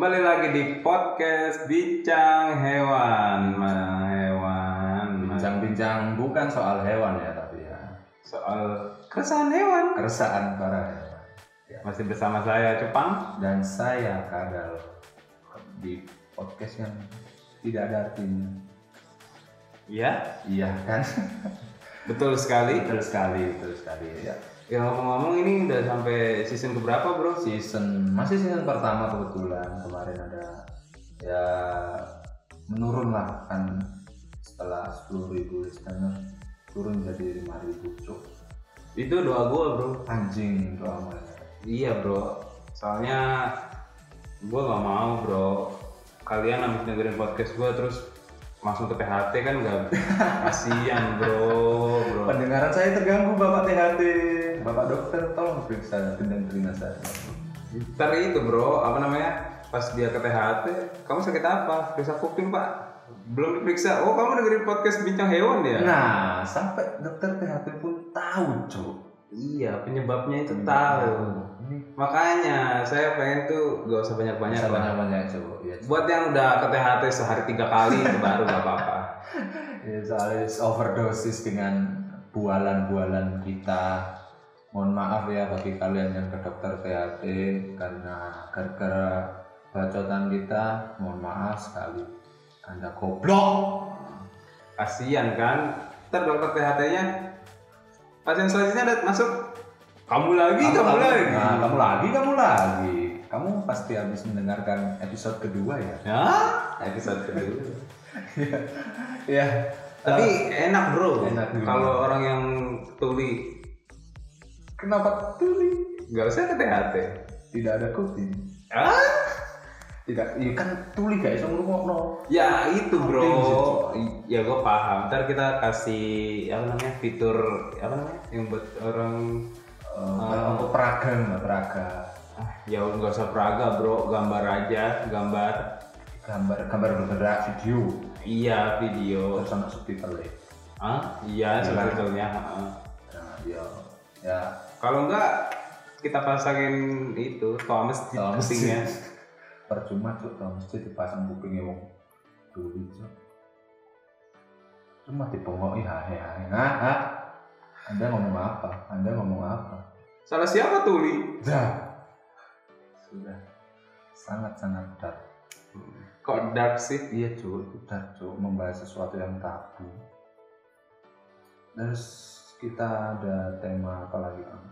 Kembali lagi di podcast Bincang Hewan, hewan, Bincang-bincang bukan soal hewan ya tapi ya soal keresahan hewan. keresahan para hewan. Masih bersama saya Cupang. Dan saya Kadal di podcast yang tidak ada artinya. Iya, Iya kan? betul sekali. betul sekali, betul sekali. Ya. Ya ngomong-ngomong ini udah sampai season keberapa bro? Season masih season pertama kebetulan kemarin ada ya menurun lah kan setelah 10.000 listener turun jadi 5.000 cuk Itu doa gue bro. anjing doa mulai Iya bro. Soalnya gue gak mau bro. Kalian habis dengerin podcast gue terus langsung ke THT kan nggak kasihan bro bro. Pendengaran saya terganggu Bapak THT. Bapak dokter tolong periksa gendang telinga saya. Ntar itu bro, apa namanya? Pas dia ke THT, kamu sakit apa? Periksa kuping pak. Belum diperiksa. Oh kamu dengerin podcast bincang hewan ya? Nah, sampai dokter THT pun tahu, Cuk. Iya, penyebabnya itu tahu. Ini Makanya saya pengen tuh gak usah banyak-banyak bisa lah. banyak-banyak, Cuk. Ya, Cuk. Buat yang udah ke THT sehari tiga kali itu baru gak apa-apa. Ya, soalnya overdosis dengan bualan-bualan kita. Mohon maaf ya bagi kalian yang ke dokter THT karena gara-gara bacotan kita, mohon maaf sekali. Anda goblok. Kasian kan? Ntar dokter THT-nya pasien selanjutnya ada masuk. Kamu lagi, kamu, lagi. Nah, kamu lagi, kamu lagi. Kamu pasti habis mendengarkan episode kedua ya. Ya, episode kedua. Ya. Tapi enak bro. Enak. Kalau orang yang tuli Kenapa tuli? nggak usah ke THT. Tidak ada kuping. Ah? Tidak, iya kan tuli gak iso ngrungokno. Ya itu bro. Ya gue paham. Ntar kita kasih apa namanya fitur apa namanya yang buat orang Eh, untuk peraga, Mbak, peraga. ah, ya nggak usah peraga bro, gambar aja, gambar. Gambar gambar bergerak video Iya video. terus sama subtitle ya. Ah iya sebetulnya. ah. Nah, ya ya Kalau enggak kita pasangin itu toa masjid Toa masjid. percuma cuk kalau mesti dipasang kupingnya wong tuli cuk. Cuma hahe hahe. Nah, ah. Anda ngomong apa? Anda ngomong apa? Salah siapa tuli? Dah. Sudah sangat-sangat dark. Kok dark sih? Iya cuy, dark cuy membahas sesuatu yang tabu. Terus kita ada tema apa lagi Bang?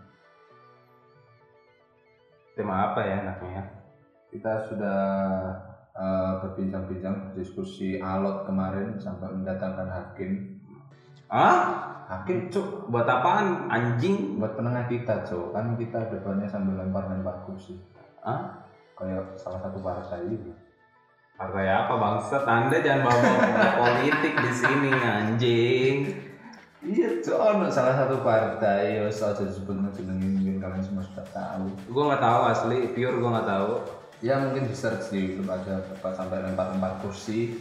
Tema apa ya enaknya ya? Kita sudah eh, berbincang-bincang berdiskusi alot kemarin sampai mendatangkan hakim. Ah? Hakim cuk Buat apaan? Anjing? buat penengah kita cuk kan kita depannya sambil lempar-lempar kursi. Ah? Kayak salah satu partai itu. Partai apa bangsat? Anda jangan bawa politik di sini anjing. Iya cuk, ono salah satu partai, ya saja disebut jeneng mungkin kalian semua sudah tahu. Gue nggak tahu asli, pure gue nggak tahu. ya mungkin di search di YouTube aja sampai lempar-lempar kursi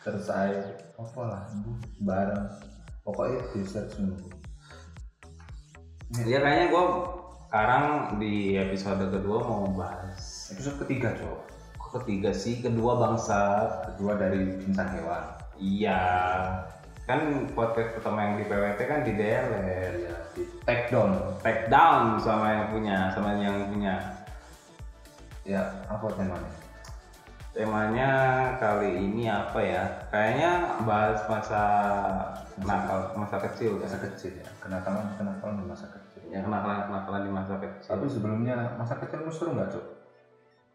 terus saya apa lah bu, bareng pokoknya di search dulu Ya kayaknya gue sekarang di episode kedua mau bahas episode ketiga cowok kok ketiga sih kedua bangsa. kedua dari bintang hewan Iya. Kan podcast pertama yang di PWT kan di delete. ya di take down Take down sama yang punya, sama yang punya. ya apa temanya Temanya kali ini apa ya? Kayaknya bahas masa nakal, masa kecil ya. masa kecil ya kenakalan kenakalan di masa kecil Ya kenakalan kenakalan di masa kecil. tapi sebelumnya masa kecilmu seru nggak cok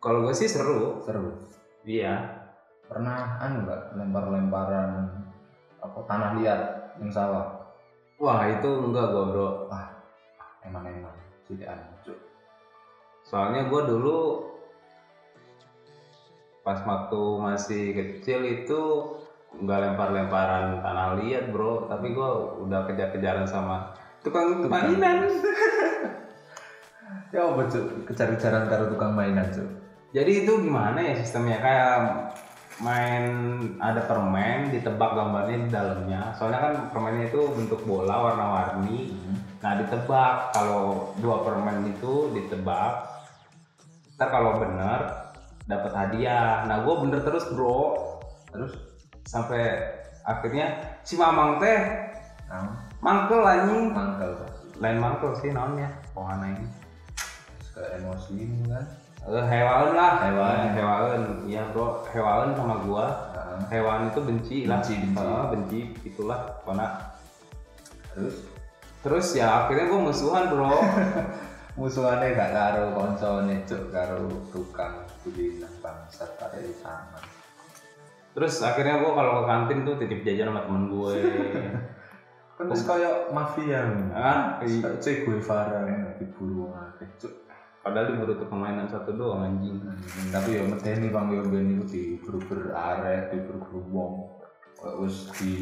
Kalau gue sih seru. seru Iya. pernah anu nggak lempar-lemparan apa tanah liat yang sawah? Wah itu enggak gue bro. emang-emang tidak anu cok Soalnya gue dulu pas waktu masih kecil itu nggak lempar-lemparan tanah liat bro, tapi gue udah kejar-kejaran sama tukang mainan. ya apa kejar-kejaran karo tukang mainan cok Jadi itu gimana ya sistemnya? Kayak main ada permen ditebak gambarnya di dalamnya. Soalnya kan permennya itu bentuk bola warna-warni. Nah ditebak. Kalau dua permen itu ditebak. Ntar kalau benar dapat hadiah. Nah gue bener terus bro. Terus sampai akhirnya si mamang teh nah, mangkel anjing. Mangkal pasti lain mangkel sih namanya pohana ini ke emosi kan Eh, hewan lah Hewan. hewan. Iya bro. Hewan sama gua. Nah, hewan itu benci lah. Benci, benci. Eh, benci. Itulah karena terus? Terus ya akhirnya gua musuhan bro. Musuhannya gak karo koncone cuk karo tukang kuliner bangsat pada di sana terus akhirnya gua kalau ke kantin tuh titip jajan sama temen gue kan terus kayak mafia ah i- Kayak Che Guevara kan diburu akeh cuk padahal diburu tuh permainan satu doang anjing. Hmm, tapi ya medeni bang yo ben iku diburu-buru arek diburu-buru wong. Kayak wis di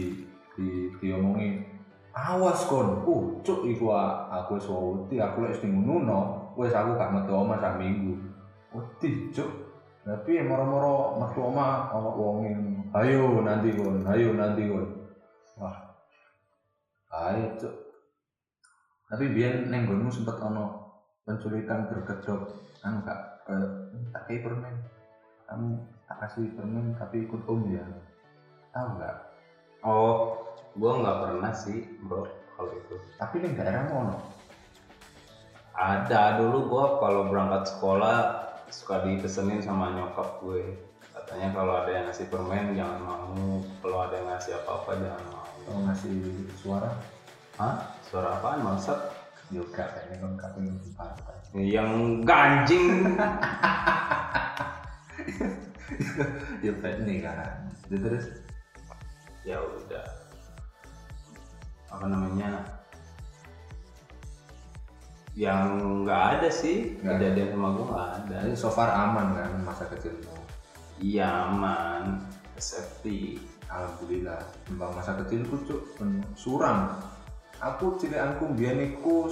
di diomongi awas kon. Uh cuk iku aku wis wedi aku sing ngono wis aku gak metu omah sak minggu. Wedi cuk. Tapi ya moro-moro metu omah ana wong ayo nanti kon ayo nanti kon. Wah ayo cuk. Tapi biar neng gunmu sempet ono penculikan berkedok kan gak kayak tak kayak permen. Kamu tak kasih permen tapi ikut om ya. Tahu nggak oh gua nggak pernah sih bro kalau itu. Tapi di daerah mana ada dulu gua kalau berangkat sekolah suka dipesenin sama nyokap gue. Katanya kalau ada yang ngasih permen jangan mau. Kalau ada yang ngasih apa-apa jangan mau. Kalau ngasih suara? Hah? suara apaan maksud yoga kayaknya kan kamu yang di partai yang ganjing ya nih kan Ya, terus? Ya udah. Apa namanya? Yang nggak ada sih. Nggak ada. kejadian sama gue nggak ada. Jadi so far aman kan masa kecilmu iya aman. Safety. Alhamdulillah. Tembang masa kecilku cuk penuh. Suram aku cilikanku biyen iku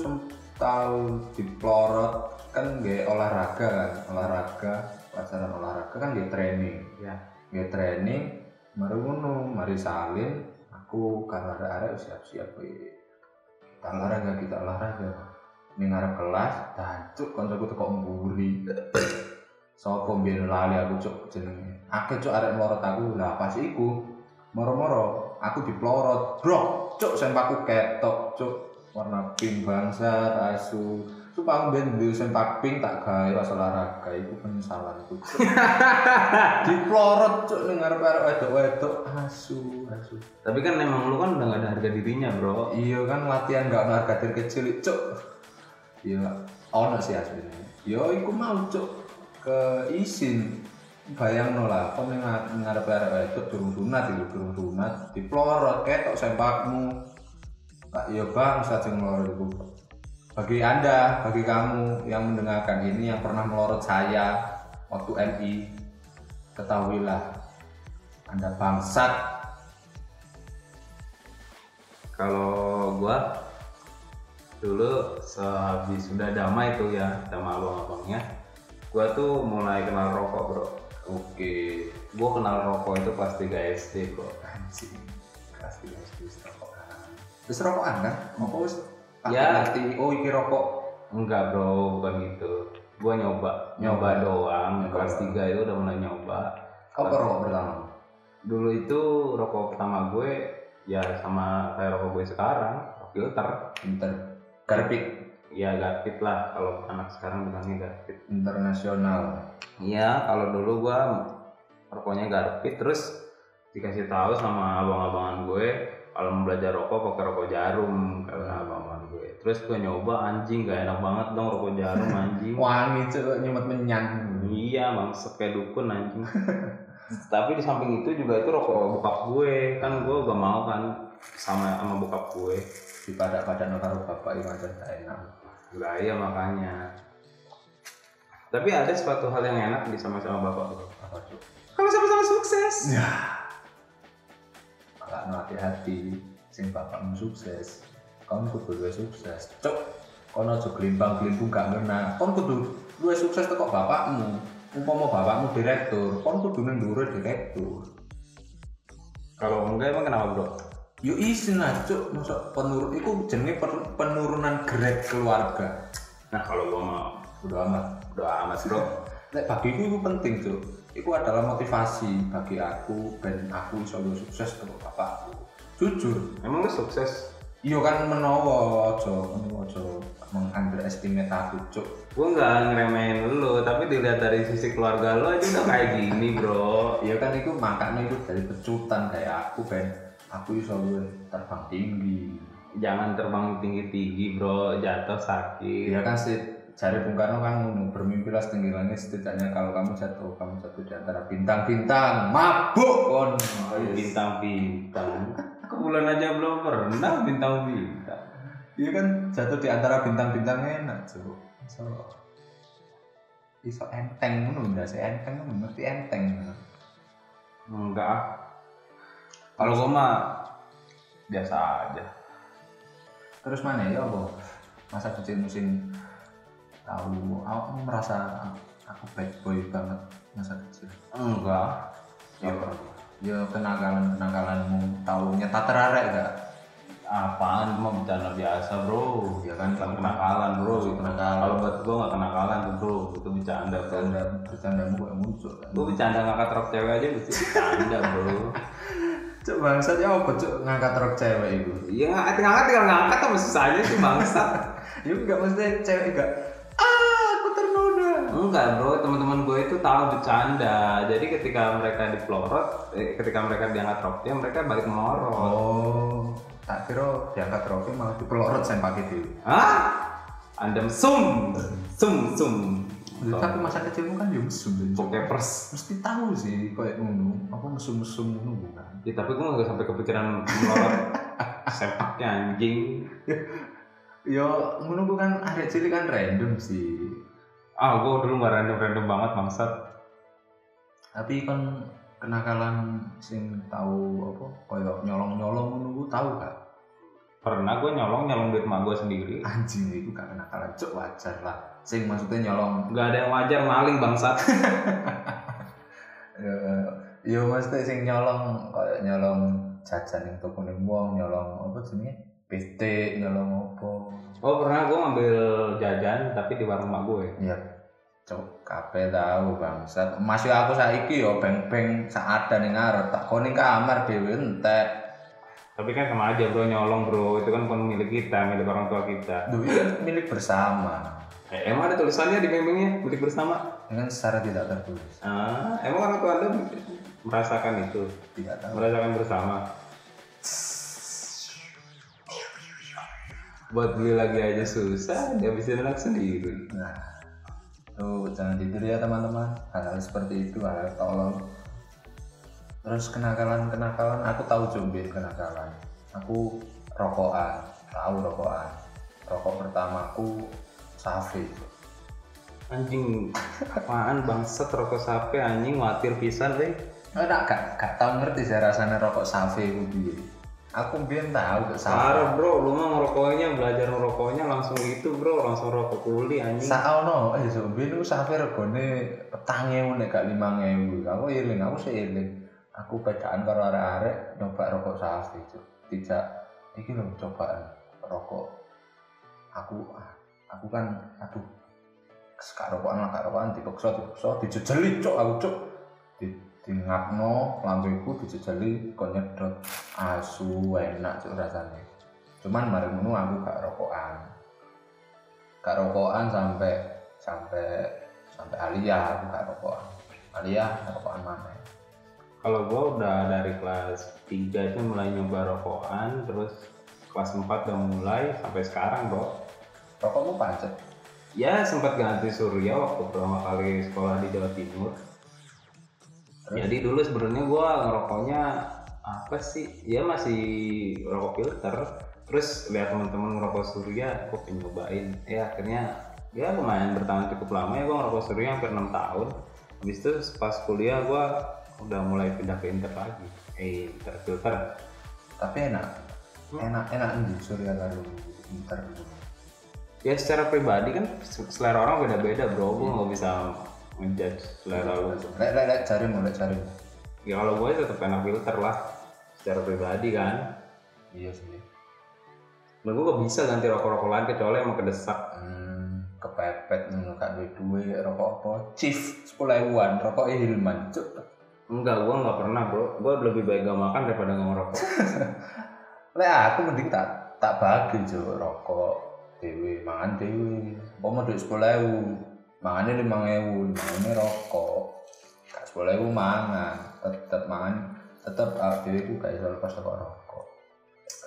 tau diplorot. Kan gak olahraga kan olahraga pelajaran olahraga kan gak training. Ya. Gak training mari ngono mari salin. Aku karo arek-arek siap-siap we kita olahraga kita olahraga? Ning ngarep kelas dancuk kancaku teko mburi. Sapa mbiyen lali aku cuk jenenge? Akeh cuk arek melorot aku. Lah pas iku moro-moro aku diplorot brok cuk sempakku ketok cuk. Warna pink bangsa asu. Supaya aku ben duwe sempak pink tak gawe pas olahraga iku penyesalanku diplorot cuk ning ngarep arek wedok-wedok asu asu. Tapi kan emang lu kan udah gak ada harga dirinya bro. Iya kan latihan gak ngarga dari kecil cuk. Iya ono sih aslinya. Yo iku mau cuk ke isin bayang lah kok ning ngarep arek wedok durung sunat itu durung sunat diplorot ketok sempakmu tak iya bang saja ngelorot itu bagi anda bagi kamu yang mendengarkan ini yang pernah melorot saya waktu MI ketahuilah anda bangsat. Kalau gua dulu sehabis sudah damai tuh ya sama abang-abangnya gua tuh mulai kenal rokok bro. Oke. Gua kenal rokok itu pas 3 SD bro. Anjing. Kelas tiga SD wis rokokan. Terus rokokan kan? Apa wis? Ya. ngerti? Oh iki rokok. Enggak bro. Bukan gitu. Gua nyoba. Nyoba doang. Kelas doang. 3 itu udah mulai nyoba. Apa rokok pertama? Dulu itu rokok pertama gue ya sama kayak rokok gue sekarang. Filter. Inter garpit ya garpit lah kalau anak sekarang bilangnya garpit internasional Iya, kalau dulu gua rokoknya garpit terus dikasih tahu sama abang-abangan gue kalau mau belajar rokok pakai rokok jarum karena abang-abangan gue. Terus gue nyoba anjing gak enak banget dong rokok jarum anjing. wangi cuy nyemet menyan iya, bangset kayak dukun anjing. Tapi di samping itu juga itu rokok bokap gue kan gue gak mau kan sama sama bokap gue. di pada pada karo bapak macam gak enak Lah iya makanya. Tapi ada suatu hal yang enak di sama-sama bapak apa tuh Kalau sama-sama sukses. ya no hati-hati sing bapakmu sukses kamu kudu luwih sukses cok kono aja glimbang glimbung gak ngena kon kudu luwih sukses teko bapakmu umpama bapakmu direktur kon kudu nang dhuwur direktur Kalau enggak emang kenapa bro? Yo isin lah cok masa penurun itu jenenge pen- penurunan grade keluarga Nah kalau gua mau udah amat udah amat bro. Lek bagiku itu penting cuk. Itu adalah motivasi bagi aku dan aku yo sukses terus bapakku. Jujur, Emang sukses? iya kan menowo ojo ojo mengunderestimate aku cuk. Gue nggak ngeremehin lu, tapi dilihat dari sisi keluarga lu aja udah kayak gini bro. Iya kan itu makanya itu dari pecutan kayak aku ben aku iso luwih terbang tinggi. Jangan terbang tinggi-tinggi bro, jatuh sakit. Iya kan sih cari Bung Karno kan bermimpilah setinggi langit setidaknya kalau kamu jatuh kamu jatuh di antara bintang-bintang mabuk kon Bintang-bintang. Ke bulan aja belum pernah bintang-bintang. iya kan jatuh di antara bintang-bintang enak cuy so iso enteng ngono ndak sih enteng ngono mesti enteng Enggak. Kalau gue mah biasa aja. terus mana ya apa masa kecil musim tahu aku merasa aku bad boy banget masa kecil Enggak. ya ya kenakalan kenakalanmu tahu nyetat terarek gak Apaan cuma bercanda biasa bro. ya kan Bukan kenakalan bro. Masuk kenakalan. Kalau buat gue nggak kenakalan tuh bro. Itu bercanda bro. bercanda bercandamu kayak muncul kan Gue bercanda ngangkat rok cewek aja bercanda bro. cuk bangsat ya apa cuk ngangkat rok cewek itu Iya ngangkat ngangkat tinggal ngangkat apa susahnya sih bangsat. ya enggak maksudnya cewek enggak ah aku ternoda Enggak bro, teman-teman gue itu tahu bercanda. Jadi ketika mereka dipelorot, eh, ketika mereka diangkat roknya, mereka balik melorot. oh tak kira diangkat roknya malah dipelorot saya pakai di Hah? Anda sum, sum, sum. Tapi masa kecilmu kan ya mesum cuk. Pokepers. mesti tahu sih kayak ngono apa mesum-mesum ngono bukan Ya, tapi gue gak sampai kepikiran melorot sepaknya anjing. ya ngono ku kan ada cilik kan random sih Ah, gue dulu gak random-random banget bangsat. tapi kan kenakalan sing tahu apa kayak nyolong-nyolong ngono ku tahu gak Pernah gue nyolong nyolong duit emak gue sendiri. anjing itu gak kenakalan cuk wajar lah sing maksudnya nyolong. Gak ada yang wajar maling bangsat. ya ya maksudnya sing nyolong kayak nyolong jajan yang toko ning wong nyolong apa jenenge? PT nyolong apa? Oh pernah gue ngambil jajan tapi di warung emak gue. ya cuk kabeh tahu bangsat. Masih aku saiki yo beng-beng saat ning ngarep. Tak koning kamar dhewe entek. Tapi kan sama aja bro nyolong bro, itu kan bukan milik kita, milik orang tua kita. Duh, milik bersama Eh, emang ada tulisannya di memangnya milik bersama? dengan secara tidak tertulis. Ah, emang orang tua anda merasakan itu, tidak tahu. Merasakan bersama. Buat beli lagi aja susah, dia bisa anak sendiri. nah tuh jangan tidur ya teman-teman. Hal-hal seperti itu hal-hal tolong. Terus kenakalan kenakalan aku tahu jombir kenakalan. Aku rokokan tahu rokokan. Rokok pertamaku safe Anjing, apaan bangsat rokok sapi anjing watir pisan deh. Enggak, gak, gak tau ngerti saya rasanya rokok safe itu piye. Aku biar tahu ke safe. Parah bro, lu mah ngerokoknya, belajar ngerokoknya langsung gitu bro, langsung rokok kuli anjing. Saono, eh so biar itu safe regone petang ewu nek gak lima ewu. Aku iling, aku sih iling. Aku bedaan karo arek-arek nyoba rokok safe itu. Tidak, iki lho cobaan rokok. Aku, ah, aku kan, aduh, sekak rokokan lah, kak rokokan dipaksa, dipaksa, dijejeli cok aku cok. Di, di ngapno, lambeku dijejeli, kok nyedot. Asu, enak cok rasanya. Cuman mari ngono aku gak rokokan. Gak rokokan sampai sampai sampai alia aku gak rokokan. Alia rokokan mana? Kalau gua udah dari kelas 3 itu mulai nyoba rokokan, terus kelas 4 udah mulai sampai sekarang bro. Rokokmu pancet. Ya sempat ganti surya waktu pertama kali sekolah di Jawa Timur. Jadi dulu sebenarnya gua ngerokoknya apa sih? Ya masih rokok filter. Terus lihat teman-teman ngerokok surya, pengen nyobain. Ya akhirnya ya lumayan bertahan cukup lama ya gua ngerokok surya hampir 6 tahun. Habis itu pas kuliah gua udah mulai pindah ke inter lagi. Eh, inter filter. Tapi enak. Enak enak nih surya karo inter. Ya secara pribadi kan selera orang beda-beda bro, gua nggak bisa ngejudge selera lu. Lek lek lek cari mau lek cari. Ya kalau gue tetap enak filter lah secara pribadi kan. Iya sih. Dan gue gak bisa ganti rokok-rokok lain kecuali emang kedesak. Hmm. kepepet ngono gak duwe duwe rokok apa chief sepuluh ewan rokok Hilman cuk Enggak, gua nggak pernah bro. Gua lebih baik gak makan daripada nggak ngerokok. Lek aku mending tak tak bagi cuk rokok dewe mangan dewe mau duit sepuluh ewu mangannya lima ewu mangannya rokok gak sepuluh ewu mangan tetep mangan tetep ah, dewe itu gak iso lepas rokok rokok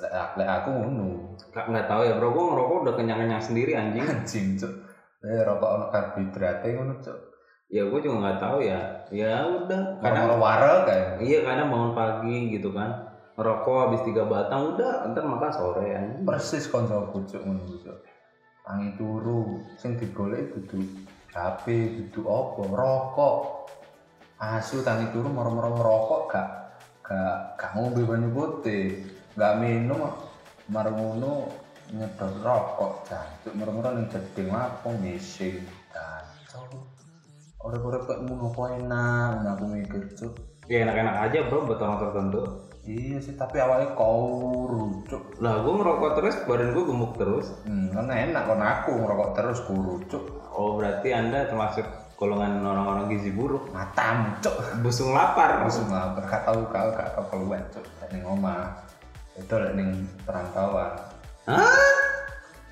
lek lek aku ngono Gak nggak tahu ya bro. Gua ngerokok udah kenyang-kenyang sendiri anjing. anjing cuk lek rokok ono karbohidratnya ngono cuk Ya gua juga nggak tahu ya. Ya udah. Kadang Kadang warel kayak iya kadang bangun pagi gitu kan. Ngerokok habis tiga batang udah. Ntar makan sore anjing. persis konco pucuk ngono cuk tangi turu sing digolek dudu HP dudu apa rokok asu tangi turu moro-moro ngerokok gak gak gak ngombe banyu putih gak minum marung ngono nyedot rokok jancuk moro-moro ning jeding lapong ngising jancuk ora-ora kok ngono apa enak aku mikir cuk Ya enak-enak aja bro buat orang tertentu. Iya sih tapi awalnya kau rucuk Lah gua ngerokok terus badan gua gemuk terus. Hmm, kan enak kan aku ngerokok terus kurucuk Oh berarti anda termasuk golongan orang-orang gizi buruk. matam cuk Busung lapar. langsung lapar gak tau kau gak tau keluar cuk Lek ning omah itu lek ning perantauan Hah?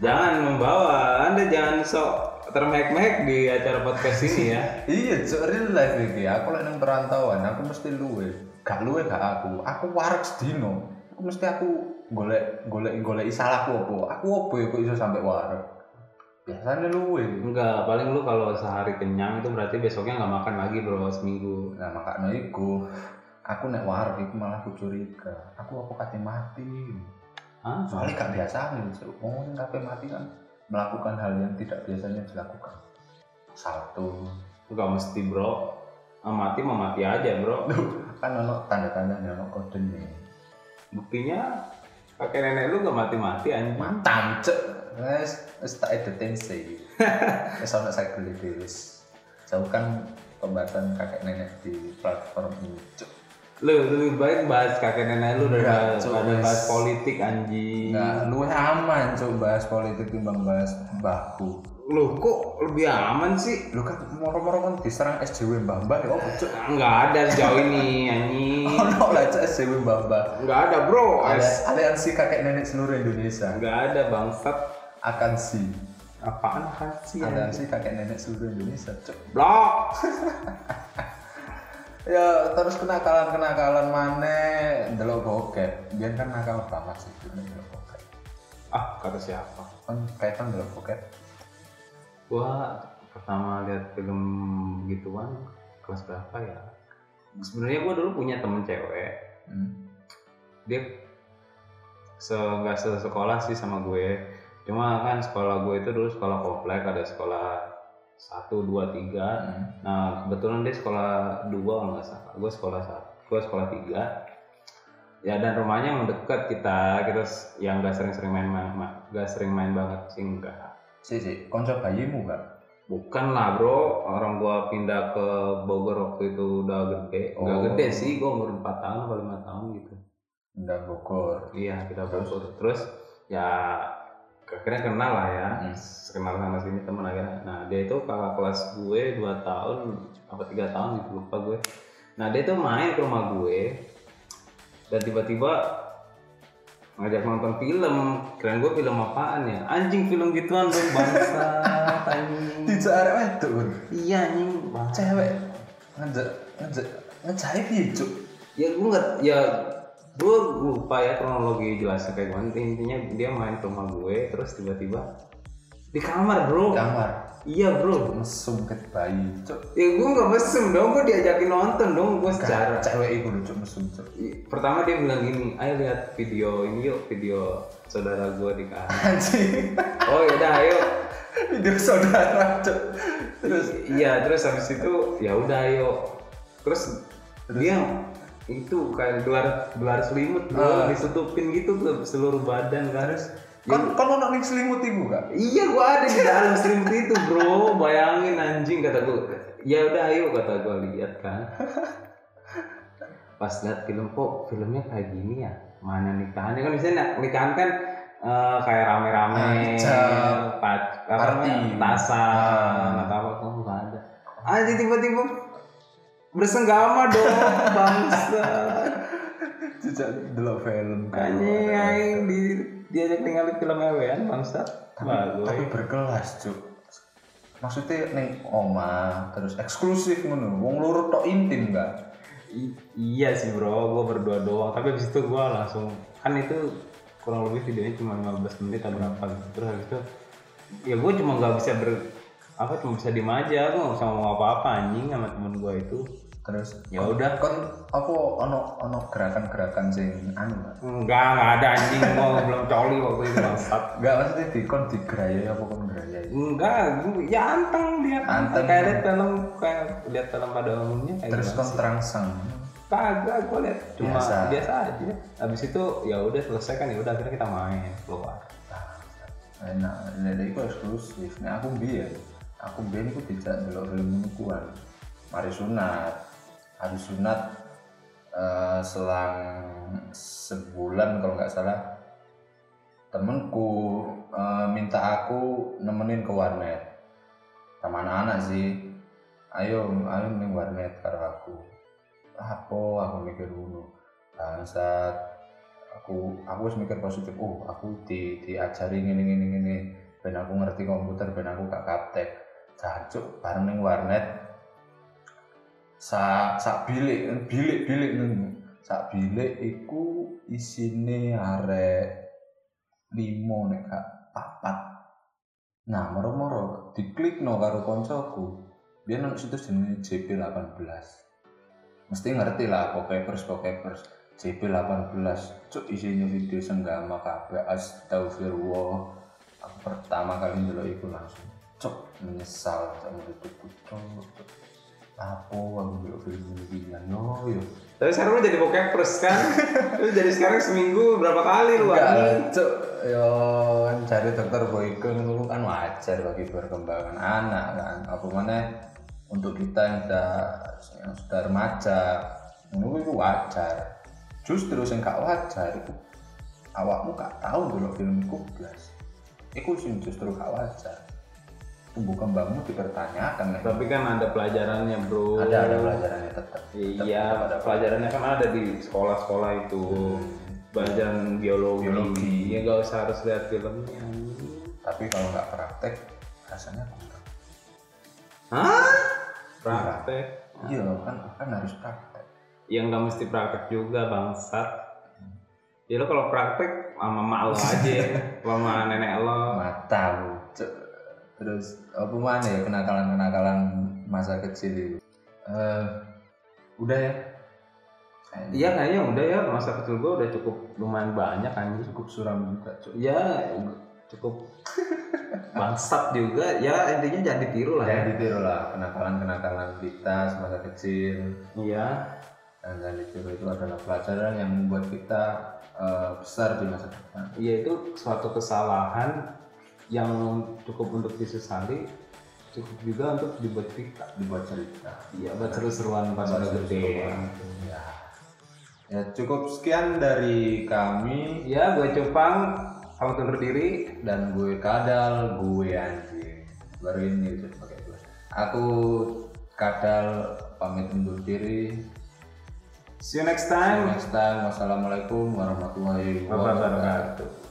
Jangan membawa, Anda jangan sok termehek-mehek di acara podcast ini ya. iya cuk real life iki aku lek ning perantauan aku mesti luwe gak luwe gak aku. Aku warak sedino. Aku mesti aku golek golek golek salahku apa? Aku apa ya kok iso sampai warak? Biasanya luwe. Enggak, paling lu kalau sehari kenyang itu berarti besoknya nggak makan lagi bro seminggu. nah makanya iku. Aku nek warak iku malah aku curiga. Aku apa kate mati? Hah? soalnya gak biasa ngomongin kafe mati kan melakukan hal yang tidak biasanya dilakukan. Satu Enggak mesti bro. Mati mah mati aja bro. Kan ono tanda-tandanya ono kode nih Buktinya kakek nenek lu gak mati-mati anjing. mantan cek wes wes tak editing sih wes ono saya beli wes jauhkan pembahasan kakek nenek di platform ini cek Lu lebih baik bahas kakek nenek lu daripada wes. bahas politik anjing. nggak lu aman coba bahas politik timbang bahas baku Lu kok lebih aman sih? lu kan moro-moro kan diserang SJW mbah mbah ya apa cek Enggak ada sejauh ini anjing. ono lah cek SJW mbah mbah Enggak ada bro. Es- aliansi kakek nenek seluruh Indonesia Enggak ada bangsat. akan si Apaan kan sih? anjing? aliansi kakek nenek seluruh Indonesia cek Blok. ya terus kenakalan kenakalan mana delok bokep biar kan nakal banget sih delok bokep Ah, kata siapa? kan kaitan delok bokep Gua pertama lihat film gituan kelas berapa ya? Sebenarnya gua dulu punya temen cewek. hmm. Dia se nggak sekolah sih sama gue. Cuma kan sekolah gue itu dulu sekolah komplek, ada sekolah satu dua tiga Hmm. Nah, kebetulan dia sekolah dua nggak salah. Gue sekolah satu, gue sekolah tiga. Ya dan rumahnya emang deket kita, kita yang nggak sering-sering main, main, ma- nggak sering main banget sih enggak. Si si konco bayimu gak Bukan lah bro, orang gua pindah ke Bogor waktu itu udah gede. Oh. gede sih, gua umur 4 tahun atau 5 tahun gitu. udah Bogor Iya, kita Bogor. Terus ya akhirnya kenal lah ya. Hmm. Kenal sama sini temen akhirnya. Nah dia itu kakak kelas gue 2 tahun apa tiga tahun gitu lupa gue. Nah dia tuh main ke rumah gue dan tiba-tiba ngajak nonton film. Keren gue film apaan ya? Anjing film gituan dong bangsa. anjing. tidak ada itu Iya anjing. cewek ngejek ngejahit ya cuk ya gue nggak ya gue lupa ya kronologi jelasnya kayak gimana intinya dia main ke rumah gue terus tiba-tiba di kamar bro. Kamar? Iya bro. Mesum ke bayi cuk. Ya gue nggak mesem dong gue diajakin nonton dong gue secara cewek itu lucu mesum cuk. Pertama dia bilang gini ayo lihat video ini yuk video saudara gue di kamar. Anjing. Oh yaudah ayo. Video saudara cuk. Terus? Iya terus habis itu ya udah ayo. Terus, dia itu kayak gelar gelar selimut bro Ah. ditutupin gitu ke seluruh badan kan. Terus kan kan ono ning selimut iku gak Iya gua ada di dalam selimut itu bro. Bayangin anjing kata gua. Ya udah ayo kata gua lihat kan. Pas lihat film kok filmnya kayak gini ya? Mana nikahannya? Kan biasanya nak- nikahan kan eh, kayak rame-rame. Ajab. pac- Party. tasan atau apa kok nggak ada. Aja tiba-tiba bersenggama dong bangsa Jejak delok film. anjing aing di diajak ningali film ewean bangsa bagus Tapi berkelas, Cuk. Maksudnya neng oma terus eksklusif ngono. Wong loro tok intim enggak? Iya sih bro, gue berdua doang. Tapi habis itu gue langsung kan itu kurang lebih videonya cuma 15 menit atau berapa gitu. Terus habis itu ya gue cuma nggak bisa ber apa cuma bisa diem aja, gue nggak bisa ngomong apa-apa anjing sama temen gue itu. Terus Ya udah, kon apa ono ono gerakan-gerakan sing anu enggak enggak ada anjing, gue belum coli waktu itu bangsat. Enggak maksudnya di kon digerayai apa kon gerayai? Enggak, ya anteng dia. Anteng. Kayak liat film kayak lihat film pada umumnya kayak Terus kon terangsang. Kagak, gue liat cuma Biasa. biasa. aja. Habis itu ya udah selesai kan ya udah akhirnya kita main keluar. Enak, jadi itu eksklusif. Nah aku biar, aku biar aku tidak delok film kuat. Mari sunat, hari sunat eh, selang sebulan kalau nggak salah temenku eh, minta aku nemenin ke warnet. Sama anak-anak sih. Ayo ayo ning warnet karo aku. Apa? Aku mikir dulu bangsat. Aku aku harus mikir positif. Oh aku di diajari ngene ngene ngene. Ben aku ngerti komputer ben aku gak kaptek. Jancuk bareng warnet sa sak bilik bilik bilik neng sak bilik iku isine arek limo nek gak papat. Nah moro-moro diklik no karo koncoku. Biar nang situ jenenge JP18 mesti ngerti lah pokepers pokepers JP18 cuk isinya video senggama kabeh. Astagfirullah. Aku pertama kali dulu itu langsung. Cuk menyesal sama menurutku cuk apa aku film ini no yo. Tapi sekarang lu jadi bokepers kan? lu jadi sekarang seminggu berapa kali lu? Enggak, cuk. Yo kan cari dokter boyke itu kan wajar bagi perkembangan anak kan. Apa mana untuk kita yang sudah yang sudah remaja itu itu wajar. Justru yang gak wajar itu awakmu gak tahu dulu film kublas itu sih justru gak wajar tumbuh kembangmu dipertanyakan nih. Tapi kan ada pelajarannya bro. ada ada pelajarannya tetap Iya, ada pelajarannya kan ada di sekolah-sekolah itu. Pelajaran biologi. Biologi. Ya gak usah harus lihat filmnya. tapi kalau nggak praktek rasanya kurang Hah? Praktek? iya kan kan harus praktek Yang nggak mesti praktek juga bangsat. Ya lo kalau praktek sama mak lo aja, sama nenek lo. mata Cuk. Terus apa mana ya kenakalan kenakalan masa kecil itu Eh, udah ya Iya kayaknya udah ya masa kecil gue udah cukup lumayan banyak anjing. cukup suram juga Cuk. Ya cukup bangsat juga. Ya intinya jangan ditiru lah ya. jangan ditiru lah kenakalan kenakalan kita semasa kecil Iya. dan jangan ditiru itu adalah pelajaran yang membuat kita eh, besar di masa depan Iya itu suatu kesalahan yang cukup untuk disesali, cukup juga untuk dibuat cerita. dibuat cerita Iya buat seru-seruan pas udah gede. ya ya cukup sekian dari kami Iya gue cupang, pamit undur diri. dan gue kadal gue anjing baru ini udah pakai gue aku kadal pamit undur diri See you next See you time. next time wassalamualaikum warahmatullahi wabarakatuh